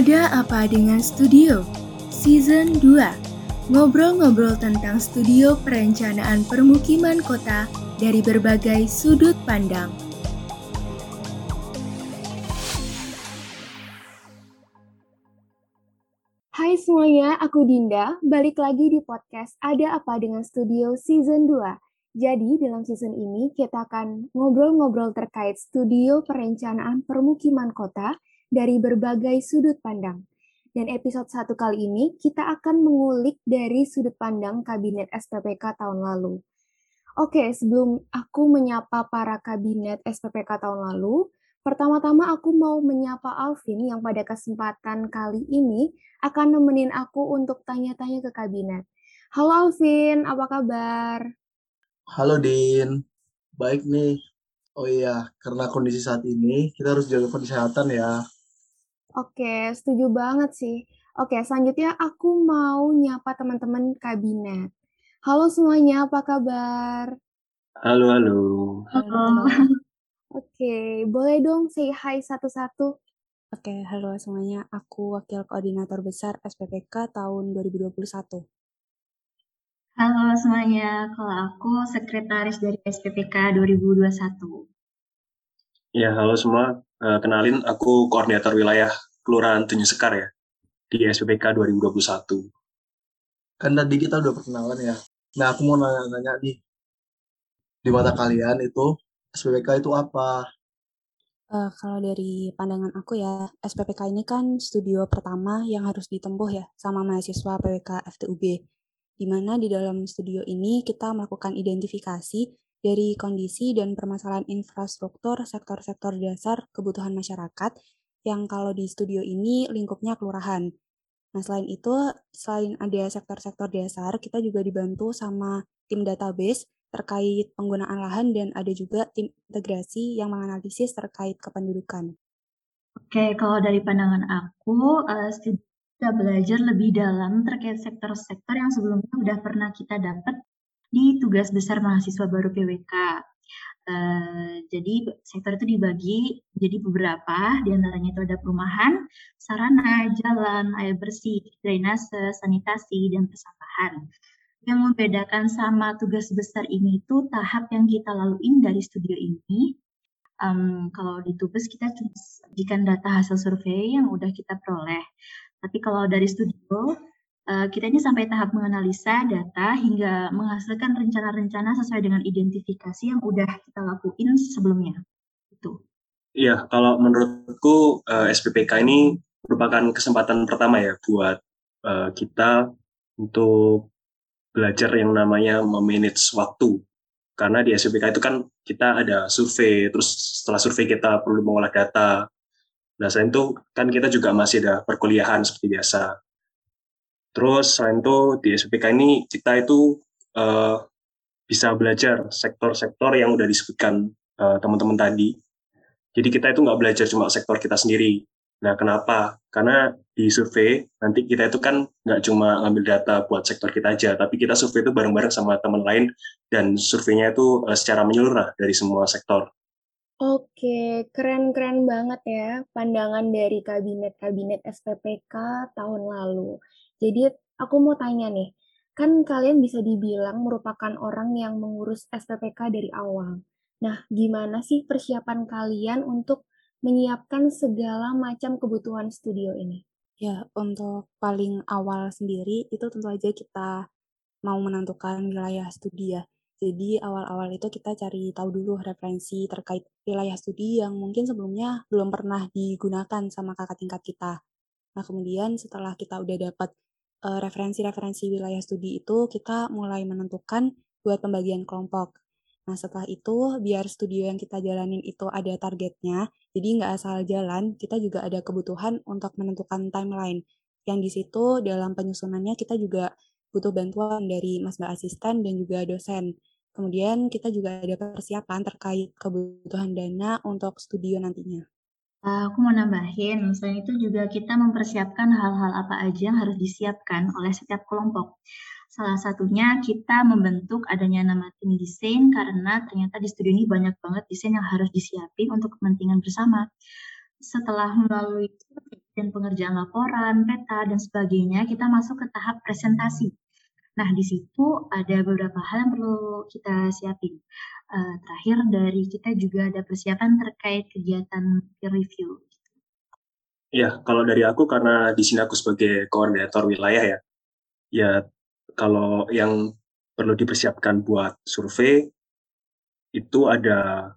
Ada Apa Dengan Studio Season 2 Ngobrol-ngobrol tentang studio perencanaan permukiman kota dari berbagai sudut pandang. Hai semuanya, aku Dinda. Balik lagi di podcast Ada Apa Dengan Studio Season 2. Jadi, dalam season ini kita akan ngobrol-ngobrol terkait studio perencanaan permukiman kota dari berbagai sudut pandang. Dan episode satu kali ini kita akan mengulik dari sudut pandang Kabinet SPPK tahun lalu. Oke, sebelum aku menyapa para Kabinet SPPK tahun lalu, pertama-tama aku mau menyapa Alvin yang pada kesempatan kali ini akan nemenin aku untuk tanya-tanya ke Kabinet. Halo Alvin, apa kabar? Halo Din, baik nih. Oh iya, karena kondisi saat ini kita harus jaga kesehatan ya. Oke, setuju banget sih. Oke, selanjutnya aku mau nyapa teman-teman kabinet. Halo semuanya, apa kabar? Halo, halo. Halo. Oke, boleh dong say hi satu-satu. Oke, halo semuanya. Aku Wakil Koordinator Besar SPPK tahun 2021. Halo semuanya, kalau aku Sekretaris dari SPPK 2021. Ya, halo semua. Uh, kenalin, aku koordinator wilayah Kelurahan Tunjung Sekar ya, di SPPK 2021. Kan tadi kita udah perkenalan ya. Nah, aku mau nanya-nanya nih. Di mata kalian itu, SPPK itu apa? Uh, kalau dari pandangan aku ya, SPPK ini kan studio pertama yang harus ditempuh ya sama mahasiswa PWK FTUB. Di mana di dalam studio ini kita melakukan identifikasi dari kondisi dan permasalahan infrastruktur sektor-sektor dasar kebutuhan masyarakat yang kalau di studio ini lingkupnya kelurahan. Nah, selain itu, selain ada sektor-sektor dasar, kita juga dibantu sama tim database terkait penggunaan lahan dan ada juga tim integrasi yang menganalisis terkait kependudukan. Oke, kalau dari pandangan aku, uh, kita belajar lebih dalam terkait sektor-sektor yang sebelumnya sudah pernah kita dapat di tugas besar mahasiswa baru PWK. Uh, eh, jadi sektor itu dibagi jadi beberapa, di antaranya itu ada perumahan, sarana, jalan, air bersih, drainase, sanitasi, dan persampahan. Yang membedakan sama tugas besar ini itu tahap yang kita laluin dari studio ini. Um, kalau di tugas kita cuma data hasil survei yang udah kita peroleh. Tapi kalau dari studio, kita ini sampai tahap menganalisa data hingga menghasilkan rencana-rencana sesuai dengan identifikasi yang udah kita lakuin sebelumnya. Itu. Iya, kalau menurutku eh, SPPK ini merupakan kesempatan pertama ya buat uh, kita untuk belajar yang namanya memanage waktu. Karena di SPPK itu kan kita ada survei, terus setelah survei kita perlu mengolah data. Nah, selain itu kan kita juga masih ada perkuliahan seperti biasa. Terus selain itu di SPK ini kita itu uh, bisa belajar sektor-sektor yang udah disebutkan uh, teman-teman tadi. Jadi kita itu nggak belajar cuma sektor kita sendiri. Nah kenapa? Karena di survei nanti kita itu kan nggak cuma ngambil data buat sektor kita aja, tapi kita survei itu bareng-bareng sama teman lain dan surveinya itu uh, secara menyeluruh dari semua sektor. Oke, keren-keren banget ya pandangan dari kabinet-kabinet SPPK tahun lalu. Jadi aku mau tanya nih, kan kalian bisa dibilang merupakan orang yang mengurus SPPK dari awal. Nah, gimana sih persiapan kalian untuk menyiapkan segala macam kebutuhan studio ini? Ya, untuk paling awal sendiri itu tentu aja kita mau menentukan wilayah studi ya. Jadi awal-awal itu kita cari tahu dulu referensi terkait wilayah studi yang mungkin sebelumnya belum pernah digunakan sama kakak tingkat kita. Nah, kemudian setelah kita udah dapat referensi-referensi wilayah studi itu kita mulai menentukan buat pembagian kelompok. Nah, setelah itu, biar studio yang kita jalanin itu ada targetnya, jadi nggak asal jalan, kita juga ada kebutuhan untuk menentukan timeline. Yang di situ, dalam penyusunannya kita juga butuh bantuan dari mas mbak asisten dan juga dosen. Kemudian kita juga ada persiapan terkait kebutuhan dana untuk studio nantinya. Uh, aku mau nambahin, misalnya itu juga kita mempersiapkan hal-hal apa aja yang harus disiapkan oleh setiap kelompok. Salah satunya kita membentuk adanya nama tim desain karena ternyata di studio ini banyak banget desain yang harus disiapin untuk kepentingan bersama. Setelah melalui dan pengerjaan laporan, peta, dan sebagainya, kita masuk ke tahap presentasi. Nah, di situ ada beberapa hal yang perlu kita siapin. Uh, terakhir dari kita juga ada persiapan terkait kegiatan peer review. Ya, kalau dari aku karena di sini aku sebagai koordinator wilayah ya, ya kalau yang perlu dipersiapkan buat survei itu ada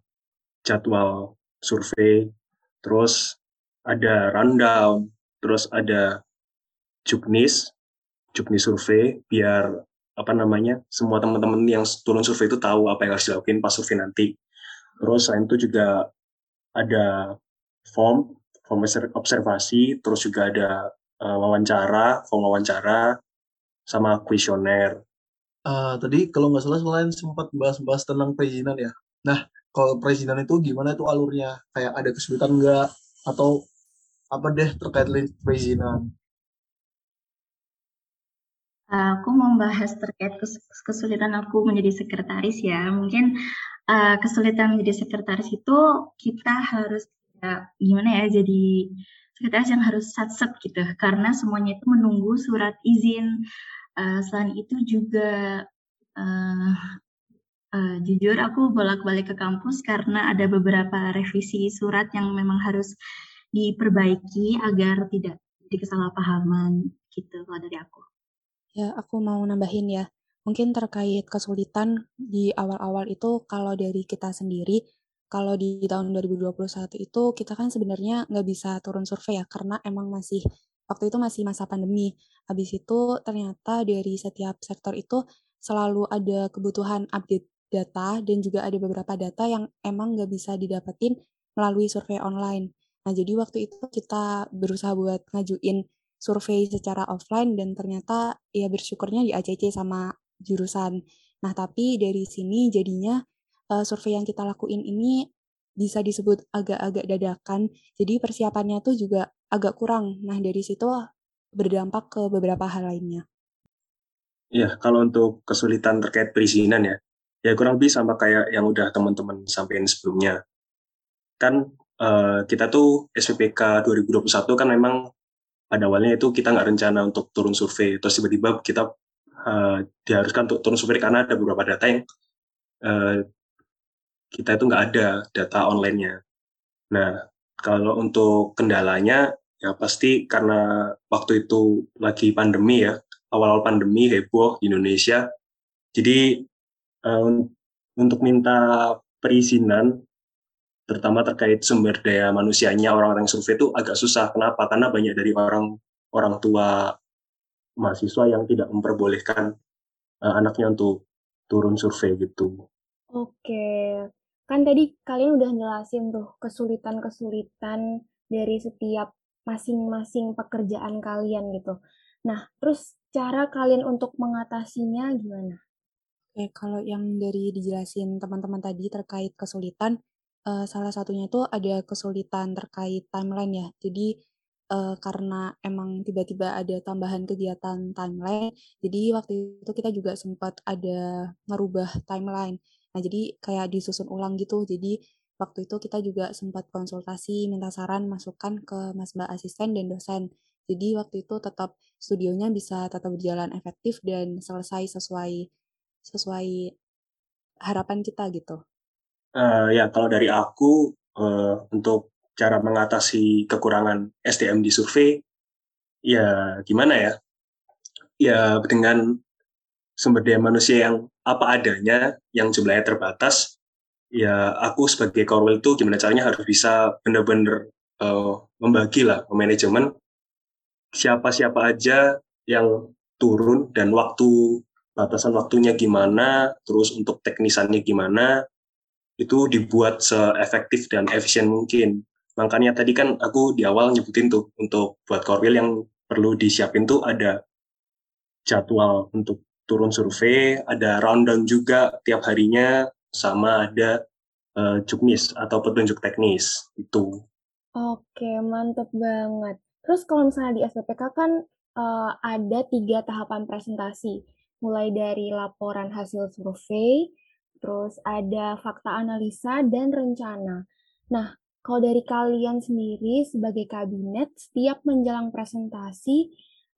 jadwal survei, terus ada rundown, terus ada juknis, juknis survei, biar apa namanya semua teman-teman yang turun survei itu tahu apa yang harus dilakukan pas survei nanti. Terus selain itu juga ada form, form observasi, terus juga ada uh, wawancara, form wawancara, sama kuesioner. Uh, tadi kalau nggak salah selain sempat bahas-bahas tentang perizinan ya. Nah, kalau perizinan itu gimana itu alurnya? Kayak ada kesulitan nggak? Atau apa deh terkait perizinan? Aku membahas terkait kesulitan aku menjadi sekretaris ya. Mungkin uh, kesulitan menjadi sekretaris itu kita harus ya, gimana ya jadi sekretaris yang harus satset gitu karena semuanya itu menunggu surat izin. Uh, selain itu juga uh, uh, jujur aku bolak-balik ke kampus karena ada beberapa revisi surat yang memang harus diperbaiki agar tidak jadi kesalahpahaman gitu kalau dari aku. Ya, aku mau nambahin ya. Mungkin terkait kesulitan di awal-awal itu kalau dari kita sendiri, kalau di tahun 2021 itu kita kan sebenarnya nggak bisa turun survei ya, karena emang masih waktu itu masih masa pandemi. Habis itu ternyata dari setiap sektor itu selalu ada kebutuhan update data dan juga ada beberapa data yang emang nggak bisa didapetin melalui survei online. Nah, jadi waktu itu kita berusaha buat ngajuin survei secara offline dan ternyata ya bersyukurnya di ACC sama jurusan. Nah, tapi dari sini jadinya uh, survei yang kita lakuin ini bisa disebut agak-agak dadakan. Jadi persiapannya tuh juga agak kurang. Nah, dari situ berdampak ke beberapa hal lainnya. Ya, kalau untuk kesulitan terkait perizinan ya, ya kurang lebih sama kayak yang udah teman-teman sampaikan sebelumnya. Kan uh, kita tuh SPPK 2021 kan memang pada awalnya itu kita nggak rencana untuk turun survei terus tiba-tiba kita uh, diharuskan untuk turun survei karena ada beberapa data yang uh, kita itu nggak ada data online-nya. Nah, kalau untuk kendalanya ya pasti karena waktu itu lagi pandemi ya, awal-awal pandemi heboh di Indonesia. Jadi uh, untuk minta perizinan terutama terkait sumber daya manusianya orang-orang survei itu agak susah. Kenapa? Karena banyak dari orang orang tua mahasiswa yang tidak memperbolehkan uh, anaknya untuk turun survei gitu. Oke, kan tadi kalian udah jelasin tuh kesulitan-kesulitan dari setiap masing-masing pekerjaan kalian gitu. Nah, terus cara kalian untuk mengatasinya gimana? Oke, kalau yang dari dijelasin teman-teman tadi terkait kesulitan, uh, salah satunya itu ada kesulitan terkait timeline ya. Jadi, uh, karena emang tiba-tiba ada tambahan kegiatan timeline, jadi waktu itu kita juga sempat ada ngerubah timeline. Nah, jadi kayak disusun ulang gitu. Jadi waktu itu kita juga sempat konsultasi, minta saran, masukan ke Mas Mbak asisten dan dosen. Jadi waktu itu tetap studionya bisa tetap berjalan efektif dan selesai sesuai sesuai harapan kita gitu. Uh, ya, kalau dari aku uh, untuk cara mengatasi kekurangan SDM di survei, ya gimana ya? Ya dengan sumber daya manusia yang apa adanya, yang jumlahnya terbatas, ya aku sebagai korwil itu gimana caranya harus bisa benar-benar uh, membagi lah, manajemen siapa-siapa aja yang turun dan waktu batasan waktunya gimana, terus untuk teknisannya gimana, itu dibuat seefektif dan efisien mungkin. Makanya tadi kan aku di awal nyebutin tuh untuk buat korwil yang perlu disiapin tuh ada jadwal untuk turun survei, ada rundown juga tiap harinya, sama ada uh, atau petunjuk teknis itu. Oke, mantep banget. Terus kalau misalnya di SPPK kan uh, ada tiga tahapan presentasi, mulai dari laporan hasil survei, terus ada fakta analisa dan rencana. Nah, kalau dari kalian sendiri sebagai kabinet, setiap menjelang presentasi,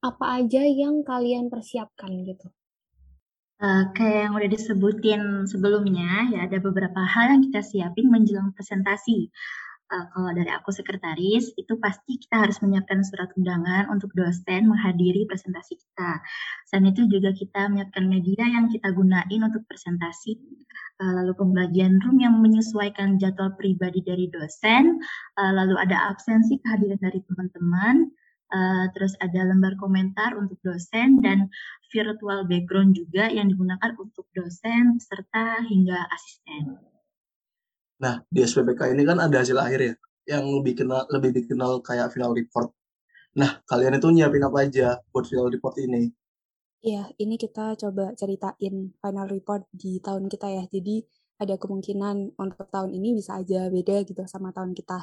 apa aja yang kalian persiapkan gitu? Uh, kayak yang udah disebutin sebelumnya, ya ada beberapa hal yang kita siapin menjelang presentasi. Uh, kalau dari aku sekretaris, itu pasti kita harus menyiapkan surat undangan untuk dosen menghadiri presentasi kita. Selain itu juga kita menyiapkan media yang kita gunain untuk presentasi, uh, lalu pembagian room yang menyesuaikan jadwal pribadi dari dosen, uh, lalu ada absensi kehadiran dari teman-teman, terus ada lembar komentar untuk dosen dan virtual background juga yang digunakan untuk dosen, peserta hingga asisten. Nah, di SPPK ini kan ada hasil akhir ya, yang lebih kenal lebih dikenal kayak final report. Nah, kalian itu nyiapin apa aja buat final report ini? Iya, ini kita coba ceritain final report di tahun kita ya. Jadi ada kemungkinan untuk tahun ini bisa aja beda gitu sama tahun kita.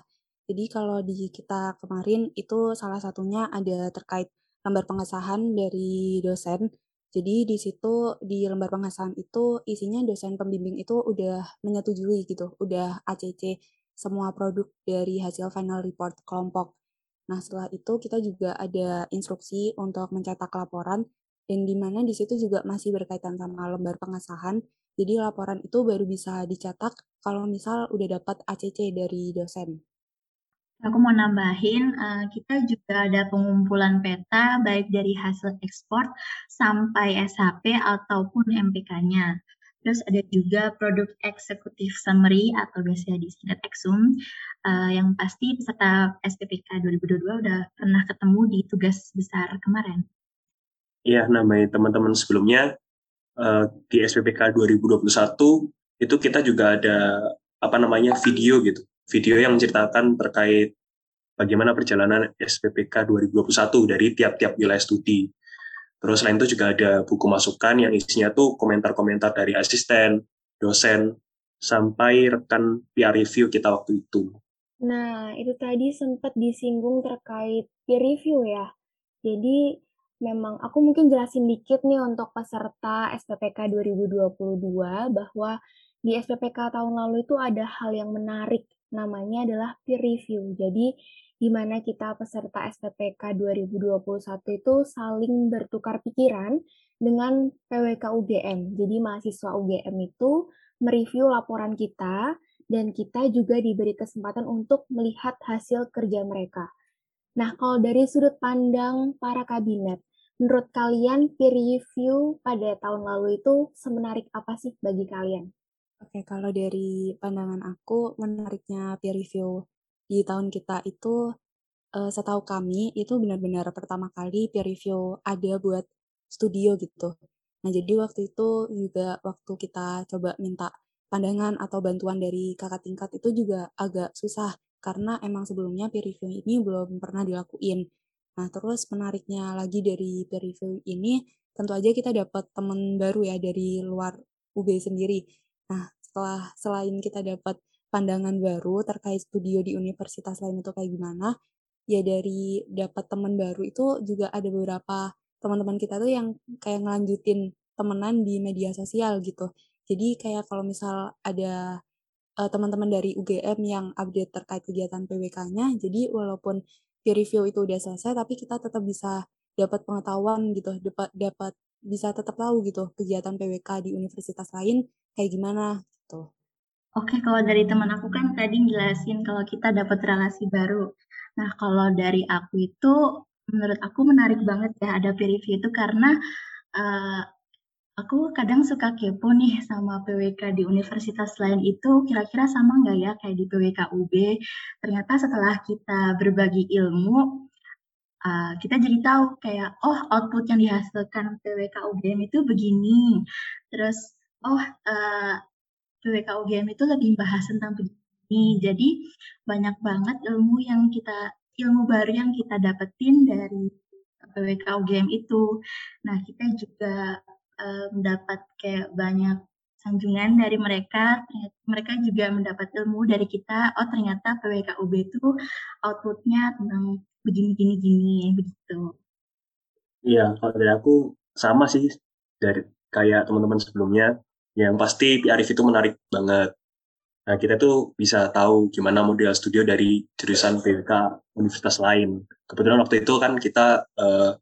Jadi kalau di kita kemarin itu salah satunya ada terkait lembar pengesahan dari dosen. Jadi di situ di lembar pengesahan itu isinya dosen pembimbing itu udah menyetujui gitu, udah ACC semua produk dari hasil final report kelompok. Nah, setelah itu kita juga ada instruksi untuk mencetak laporan dan di mana di situ juga masih berkaitan sama lembar pengesahan. Jadi laporan itu baru bisa dicetak kalau misal udah dapat ACC dari dosen. Aku mau nambahin, uh, kita juga ada pengumpulan peta baik dari hasil ekspor sampai SHP ataupun MPK-nya. Terus ada juga produk eksekutif summary atau biasanya disingkat eksum, uh, yang pasti peserta SPPK 2022 udah pernah ketemu di tugas besar kemarin. Iya, namanya teman-teman sebelumnya uh, di SPPK 2021 itu kita juga ada apa namanya video gitu, video yang menceritakan terkait bagaimana perjalanan SPPK 2021 dari tiap-tiap wilayah studi. Terus selain itu juga ada buku masukan yang isinya tuh komentar-komentar dari asisten, dosen, sampai rekan peer review kita waktu itu. Nah, itu tadi sempat disinggung terkait peer review ya. Jadi memang aku mungkin jelasin dikit nih untuk peserta SPPK 2022 bahwa di SPPK tahun lalu itu ada hal yang menarik namanya adalah peer review. Jadi di mana kita peserta SPPK 2021 itu saling bertukar pikiran dengan PWK UGM. Jadi mahasiswa UGM itu mereview laporan kita dan kita juga diberi kesempatan untuk melihat hasil kerja mereka. Nah, kalau dari sudut pandang para kabinet, Menurut kalian peer review pada tahun lalu itu semenarik apa sih bagi kalian? Oke, kalau dari pandangan aku, menariknya peer review di tahun kita itu, setahu kami itu benar-benar pertama kali peer review ada buat studio gitu. Nah, jadi waktu itu juga waktu kita coba minta pandangan atau bantuan dari kakak tingkat itu juga agak susah karena emang sebelumnya peer review ini belum pernah dilakuin. Nah, terus menariknya lagi dari peer review ini, tentu aja kita dapat teman baru ya dari luar UB sendiri. Nah, setelah selain kita dapat pandangan baru terkait studio di universitas lain itu kayak gimana, ya dari dapat teman baru itu juga ada beberapa teman-teman kita tuh yang kayak ngelanjutin temenan di media sosial gitu. Jadi kayak kalau misal ada uh, teman-teman dari UGM yang update terkait kegiatan PWK-nya, jadi walaupun peer review itu udah selesai tapi kita tetap bisa dapat pengetahuan gitu dapat dapat bisa tetap tahu gitu kegiatan PWK di universitas lain kayak gimana gitu. Oke, kalau dari teman aku kan tadi jelasin kalau kita dapat relasi baru. Nah, kalau dari aku itu menurut aku menarik banget ya ada peer review itu karena uh, Aku kadang suka kepo nih sama PWK di universitas lain itu kira-kira sama nggak ya kayak di PWK UB. Ternyata setelah kita berbagi ilmu, uh, kita jadi tahu kayak, oh output yang dihasilkan PWK UGM itu begini. Terus, oh uh, PWK UGM itu lebih bahas tentang begini. Jadi banyak banget ilmu yang kita, ilmu baru yang kita dapetin dari PWK UGM itu. Nah, kita juga mendapat kayak banyak sanjungan dari mereka, mereka juga mendapat ilmu dari kita, oh ternyata PWKUB itu outputnya tentang begini-gini-gini, begitu. Iya, kalau dari aku sama sih, dari kayak teman-teman sebelumnya, yang pasti Arif itu menarik banget. Nah, kita tuh bisa tahu gimana model studio dari jurusan PWK universitas lain. Kebetulan waktu itu kan kita uh,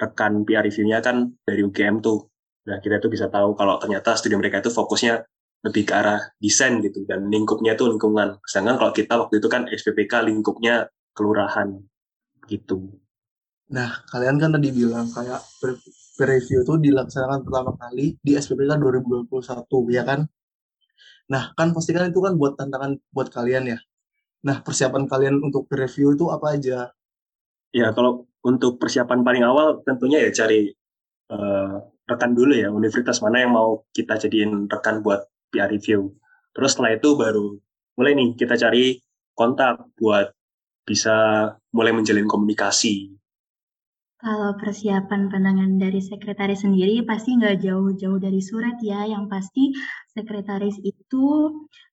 rekan PR review-nya kan dari UGM tuh. Nah, kita tuh bisa tahu kalau ternyata studio mereka itu fokusnya lebih ke arah desain gitu dan lingkupnya tuh lingkungan. Sedangkan kalau kita waktu itu kan SPPK lingkupnya kelurahan gitu. Nah, kalian kan tadi bilang kayak review itu dilaksanakan pertama kali di SPPK 2021, ya kan? Nah, kan pasti kan itu kan buat tantangan buat kalian ya. Nah, persiapan kalian untuk review itu apa aja? Ya, kalau untuk persiapan paling awal tentunya ya cari uh, rekan dulu ya, universitas mana yang mau kita jadiin rekan buat PR review. Terus setelah itu baru mulai nih kita cari kontak buat bisa mulai menjalin komunikasi kalau persiapan pandangan dari sekretaris sendiri pasti nggak jauh-jauh dari surat ya. Yang pasti sekretaris itu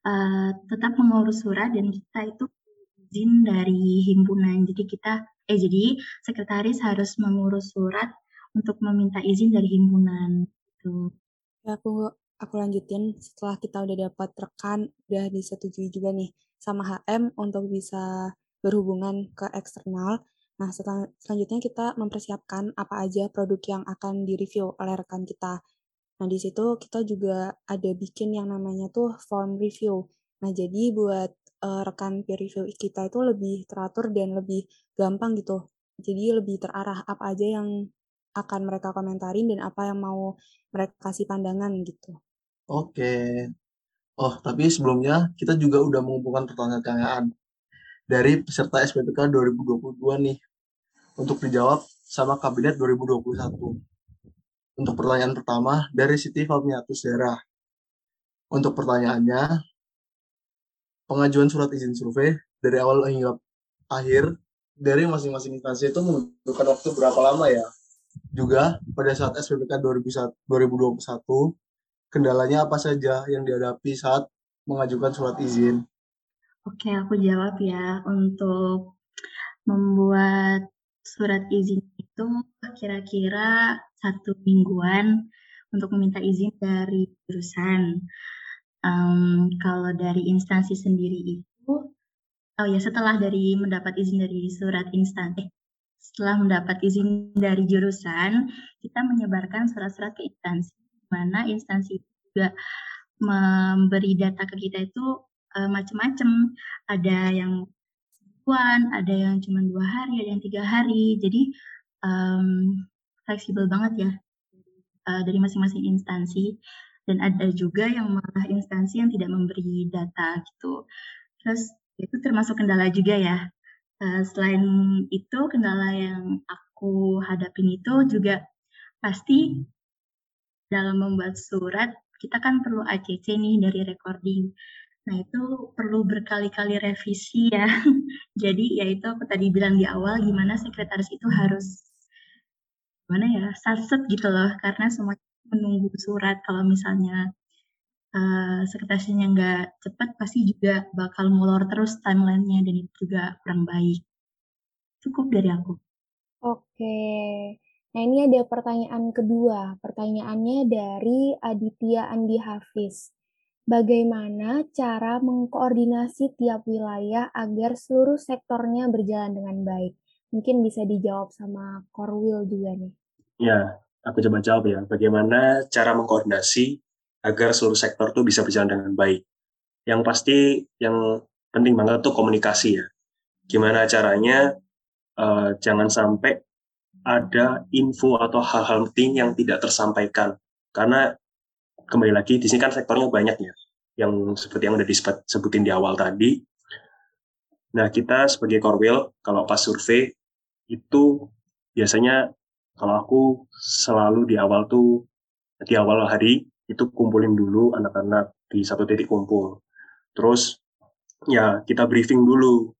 uh, tetap mengurus surat dan kita itu izin dari himpunan. Jadi kita eh jadi sekretaris harus mengurus surat untuk meminta izin dari himpunan. Gitu. Ya, aku aku lanjutin setelah kita udah dapat rekan udah disetujui juga nih sama HM untuk bisa berhubungan ke eksternal Nah, setel selanjutnya kita mempersiapkan apa aja produk yang akan direview oleh rekan kita. Nah, di situ kita juga ada bikin yang namanya tuh form review. Nah, jadi buat uh, rekan peer review kita itu lebih teratur dan lebih gampang gitu. Jadi lebih terarah apa aja yang akan mereka komentarin dan apa yang mau mereka kasih pandangan gitu. Oke. Oh, tapi sebelumnya kita juga udah mengumpulkan pertanyaan-pertanyaan dari peserta SPPK 2022 nih untuk dijawab sama Kabinet 2021. Untuk pertanyaan pertama dari Siti Famiatus Daerah. Untuk pertanyaannya, pengajuan surat izin survei dari awal hingga akhir dari masing-masing instansi itu membutuhkan waktu berapa lama ya? Juga pada saat SPPK 2021, kendalanya apa saja yang dihadapi saat mengajukan surat izin? Oke, aku jawab ya. Untuk membuat surat izin itu kira-kira satu mingguan untuk meminta izin dari jurusan. Um, kalau dari instansi sendiri itu, oh ya setelah dari mendapat izin dari surat instansi, eh, setelah mendapat izin dari jurusan, kita menyebarkan surat-surat ke instansi, mana instansi juga memberi data ke kita itu uh, macam-macam. Ada yang mingguan, ada yang cuma dua hari, ada yang tiga hari. Jadi um, fleksibel banget ya uh, dari masing-masing instansi. Dan ada juga yang malah instansi yang tidak memberi data gitu. Terus itu termasuk kendala juga ya. Uh, selain itu kendala yang aku hadapin itu juga pasti dalam membuat surat kita kan perlu ACC nih dari recording. Nah, itu perlu berkali-kali revisi ya. Jadi, ya itu aku tadi bilang di awal, gimana sekretaris itu harus, gimana ya, satset gitu loh, karena semua menunggu surat. Kalau misalnya uh, sekretarisnya nggak cepat, pasti juga bakal molor terus timelinenya, dan itu juga kurang baik. Cukup dari aku. Oke. Nah, ini ada pertanyaan kedua. Pertanyaannya dari Aditya Andi Hafiz bagaimana cara mengkoordinasi tiap wilayah agar seluruh sektornya berjalan dengan baik? Mungkin bisa dijawab sama Korwil juga nih. Ya, aku coba jawab ya. Bagaimana cara mengkoordinasi agar seluruh sektor itu bisa berjalan dengan baik? Yang pasti yang penting banget tuh komunikasi ya. Gimana caranya uh, jangan sampai ada info atau hal-hal penting yang tidak tersampaikan. Karena kembali lagi di sini kan sektornya banyak ya yang seperti yang udah disebutin di awal tadi. Nah, kita sebagai Korwil, kalau pas survei, itu biasanya kalau aku selalu di awal tuh, di awal hari, itu kumpulin dulu anak-anak di satu titik kumpul. Terus, ya kita briefing dulu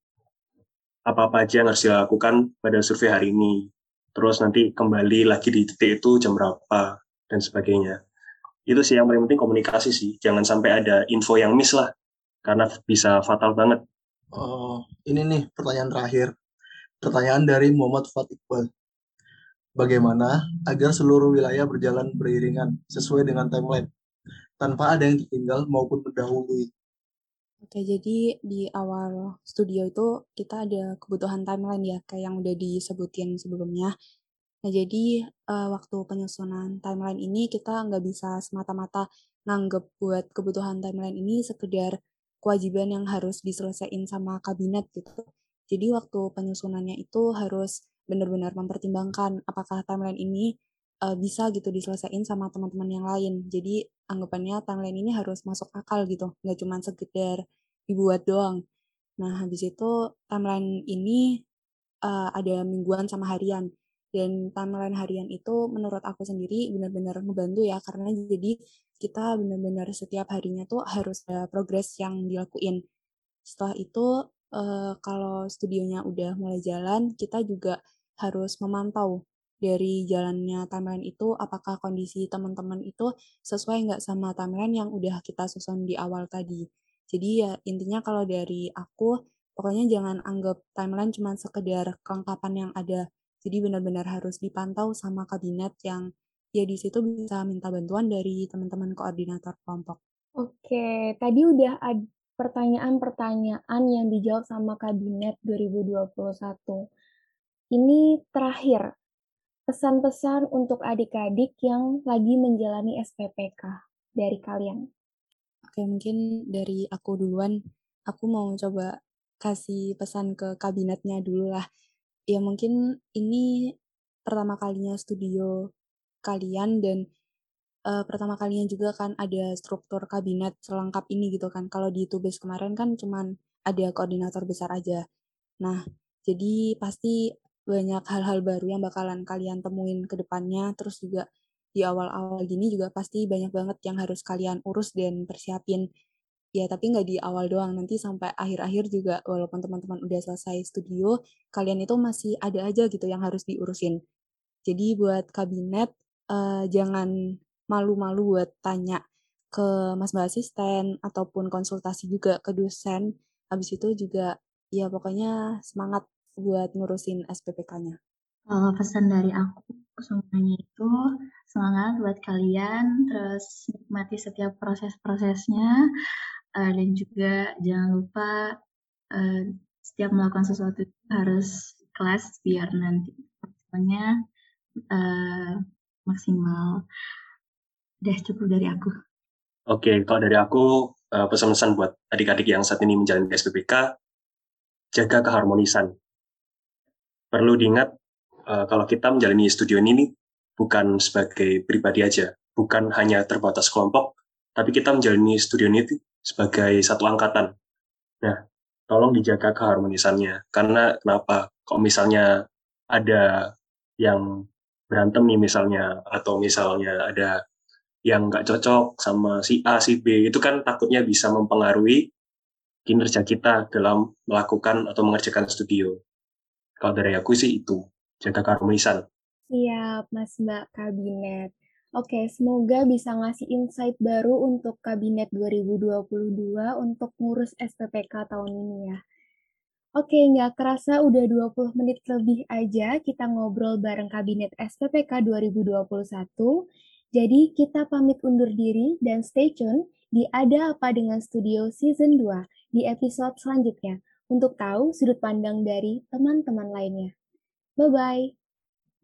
apa-apa aja yang harus dilakukan pada survei hari ini. Terus nanti kembali lagi di titik itu jam berapa, dan sebagainya itu sih yang paling penting komunikasi sih. Jangan sampai ada info yang miss lah. Karena bisa fatal banget. Oh ini nih pertanyaan terakhir. Pertanyaan dari Muhammad Fat Iqbal. Bagaimana agar seluruh wilayah berjalan beriringan sesuai dengan timeline tanpa ada yang tertinggal maupun mendahului? Oke, jadi di awal studio itu kita ada kebutuhan timeline ya, kayak yang udah disebutin sebelumnya. Nah, jadi uh, waktu penyusunan timeline ini kita nggak bisa semata-mata nganggep buat kebutuhan timeline ini sekedar kewajiban yang harus diselesaikan sama kabinet gitu. Jadi waktu penyusunannya itu harus benar-benar mempertimbangkan apakah timeline ini uh, bisa gitu diselesaikan sama teman-teman yang lain. Jadi anggapannya timeline ini harus masuk akal gitu, nggak cuma sekedar dibuat doang. Nah, habis itu timeline ini uh, ada mingguan sama harian. Dan timeline harian itu menurut aku sendiri benar-benar ngebantu ya, karena jadi kita benar-benar setiap harinya tuh harus ada progres yang dilakuin. Setelah itu, uh, kalau studionya udah mulai jalan, kita juga harus memantau dari jalannya timeline itu apakah kondisi teman-teman itu sesuai nggak sama timeline yang udah kita susun di awal tadi. Jadi ya intinya kalau dari aku pokoknya jangan anggap timeline cuma sekedar kelengkapan yang ada. Jadi benar-benar harus dipantau sama kabinet yang ya di situ bisa minta bantuan dari teman-teman koordinator kelompok. Oke, tadi udah ada pertanyaan-pertanyaan yang dijawab sama kabinet 2021. Ini terakhir, pesan-pesan untuk adik-adik yang lagi menjalani SPPK dari kalian? Oke, mungkin dari aku duluan, aku mau coba kasih pesan ke kabinetnya dulu lah. Ya mungkin ini pertama kalinya studio kalian dan uh, pertama kalinya juga kan ada struktur kabinet selengkap ini gitu kan. Kalau di Tubes kemarin kan cuman ada koordinator besar aja. Nah, jadi pasti banyak hal-hal baru yang bakalan kalian temuin ke depannya, terus juga di awal-awal gini juga pasti banyak banget yang harus kalian urus dan persiapin. Ya, tapi nggak di awal doang, nanti sampai akhir-akhir juga walaupun teman-teman udah selesai studio, kalian itu masih ada aja gitu yang harus diurusin. Jadi buat kabinet, uh, jangan malu-malu buat tanya ke mas mbak asisten ataupun konsultasi juga ke dosen. Habis itu juga ya pokoknya semangat buat ngurusin SPPK-nya? Kalau pesan dari aku semuanya itu semangat buat kalian, terus nikmati setiap proses-prosesnya, uh, dan juga jangan lupa uh, setiap melakukan sesuatu harus kelas biar nanti hasilnya uh, maksimal. Udah cukup dari aku. Oke, kalau dari aku pesan-pesan buat adik-adik yang saat ini menjalani SPPK, jaga keharmonisan perlu diingat uh, kalau kita menjalani studio ini bukan sebagai pribadi aja, bukan hanya terbatas kelompok, tapi kita menjalani studio ini sebagai satu angkatan. Nah, tolong dijaga keharmonisannya. Karena kenapa? Kalau misalnya ada yang berantem nih misalnya, atau misalnya ada yang nggak cocok sama si A, si B, itu kan takutnya bisa mempengaruhi kinerja kita dalam melakukan atau mengerjakan studio. Kalau dari aku sih itu, jaga keharmonisan. Siap, Mas Mbak Kabinet. Oke, semoga bisa ngasih insight baru untuk Kabinet 2022 untuk ngurus SPPK tahun ini ya. Oke, nggak kerasa udah 20 menit lebih aja kita ngobrol bareng Kabinet SPPK 2021. Jadi kita pamit undur diri dan stay tune di Ada Apa Dengan Studio Season 2 di episode selanjutnya untuk tahu sudut pandang dari teman-teman lainnya. Bye-bye.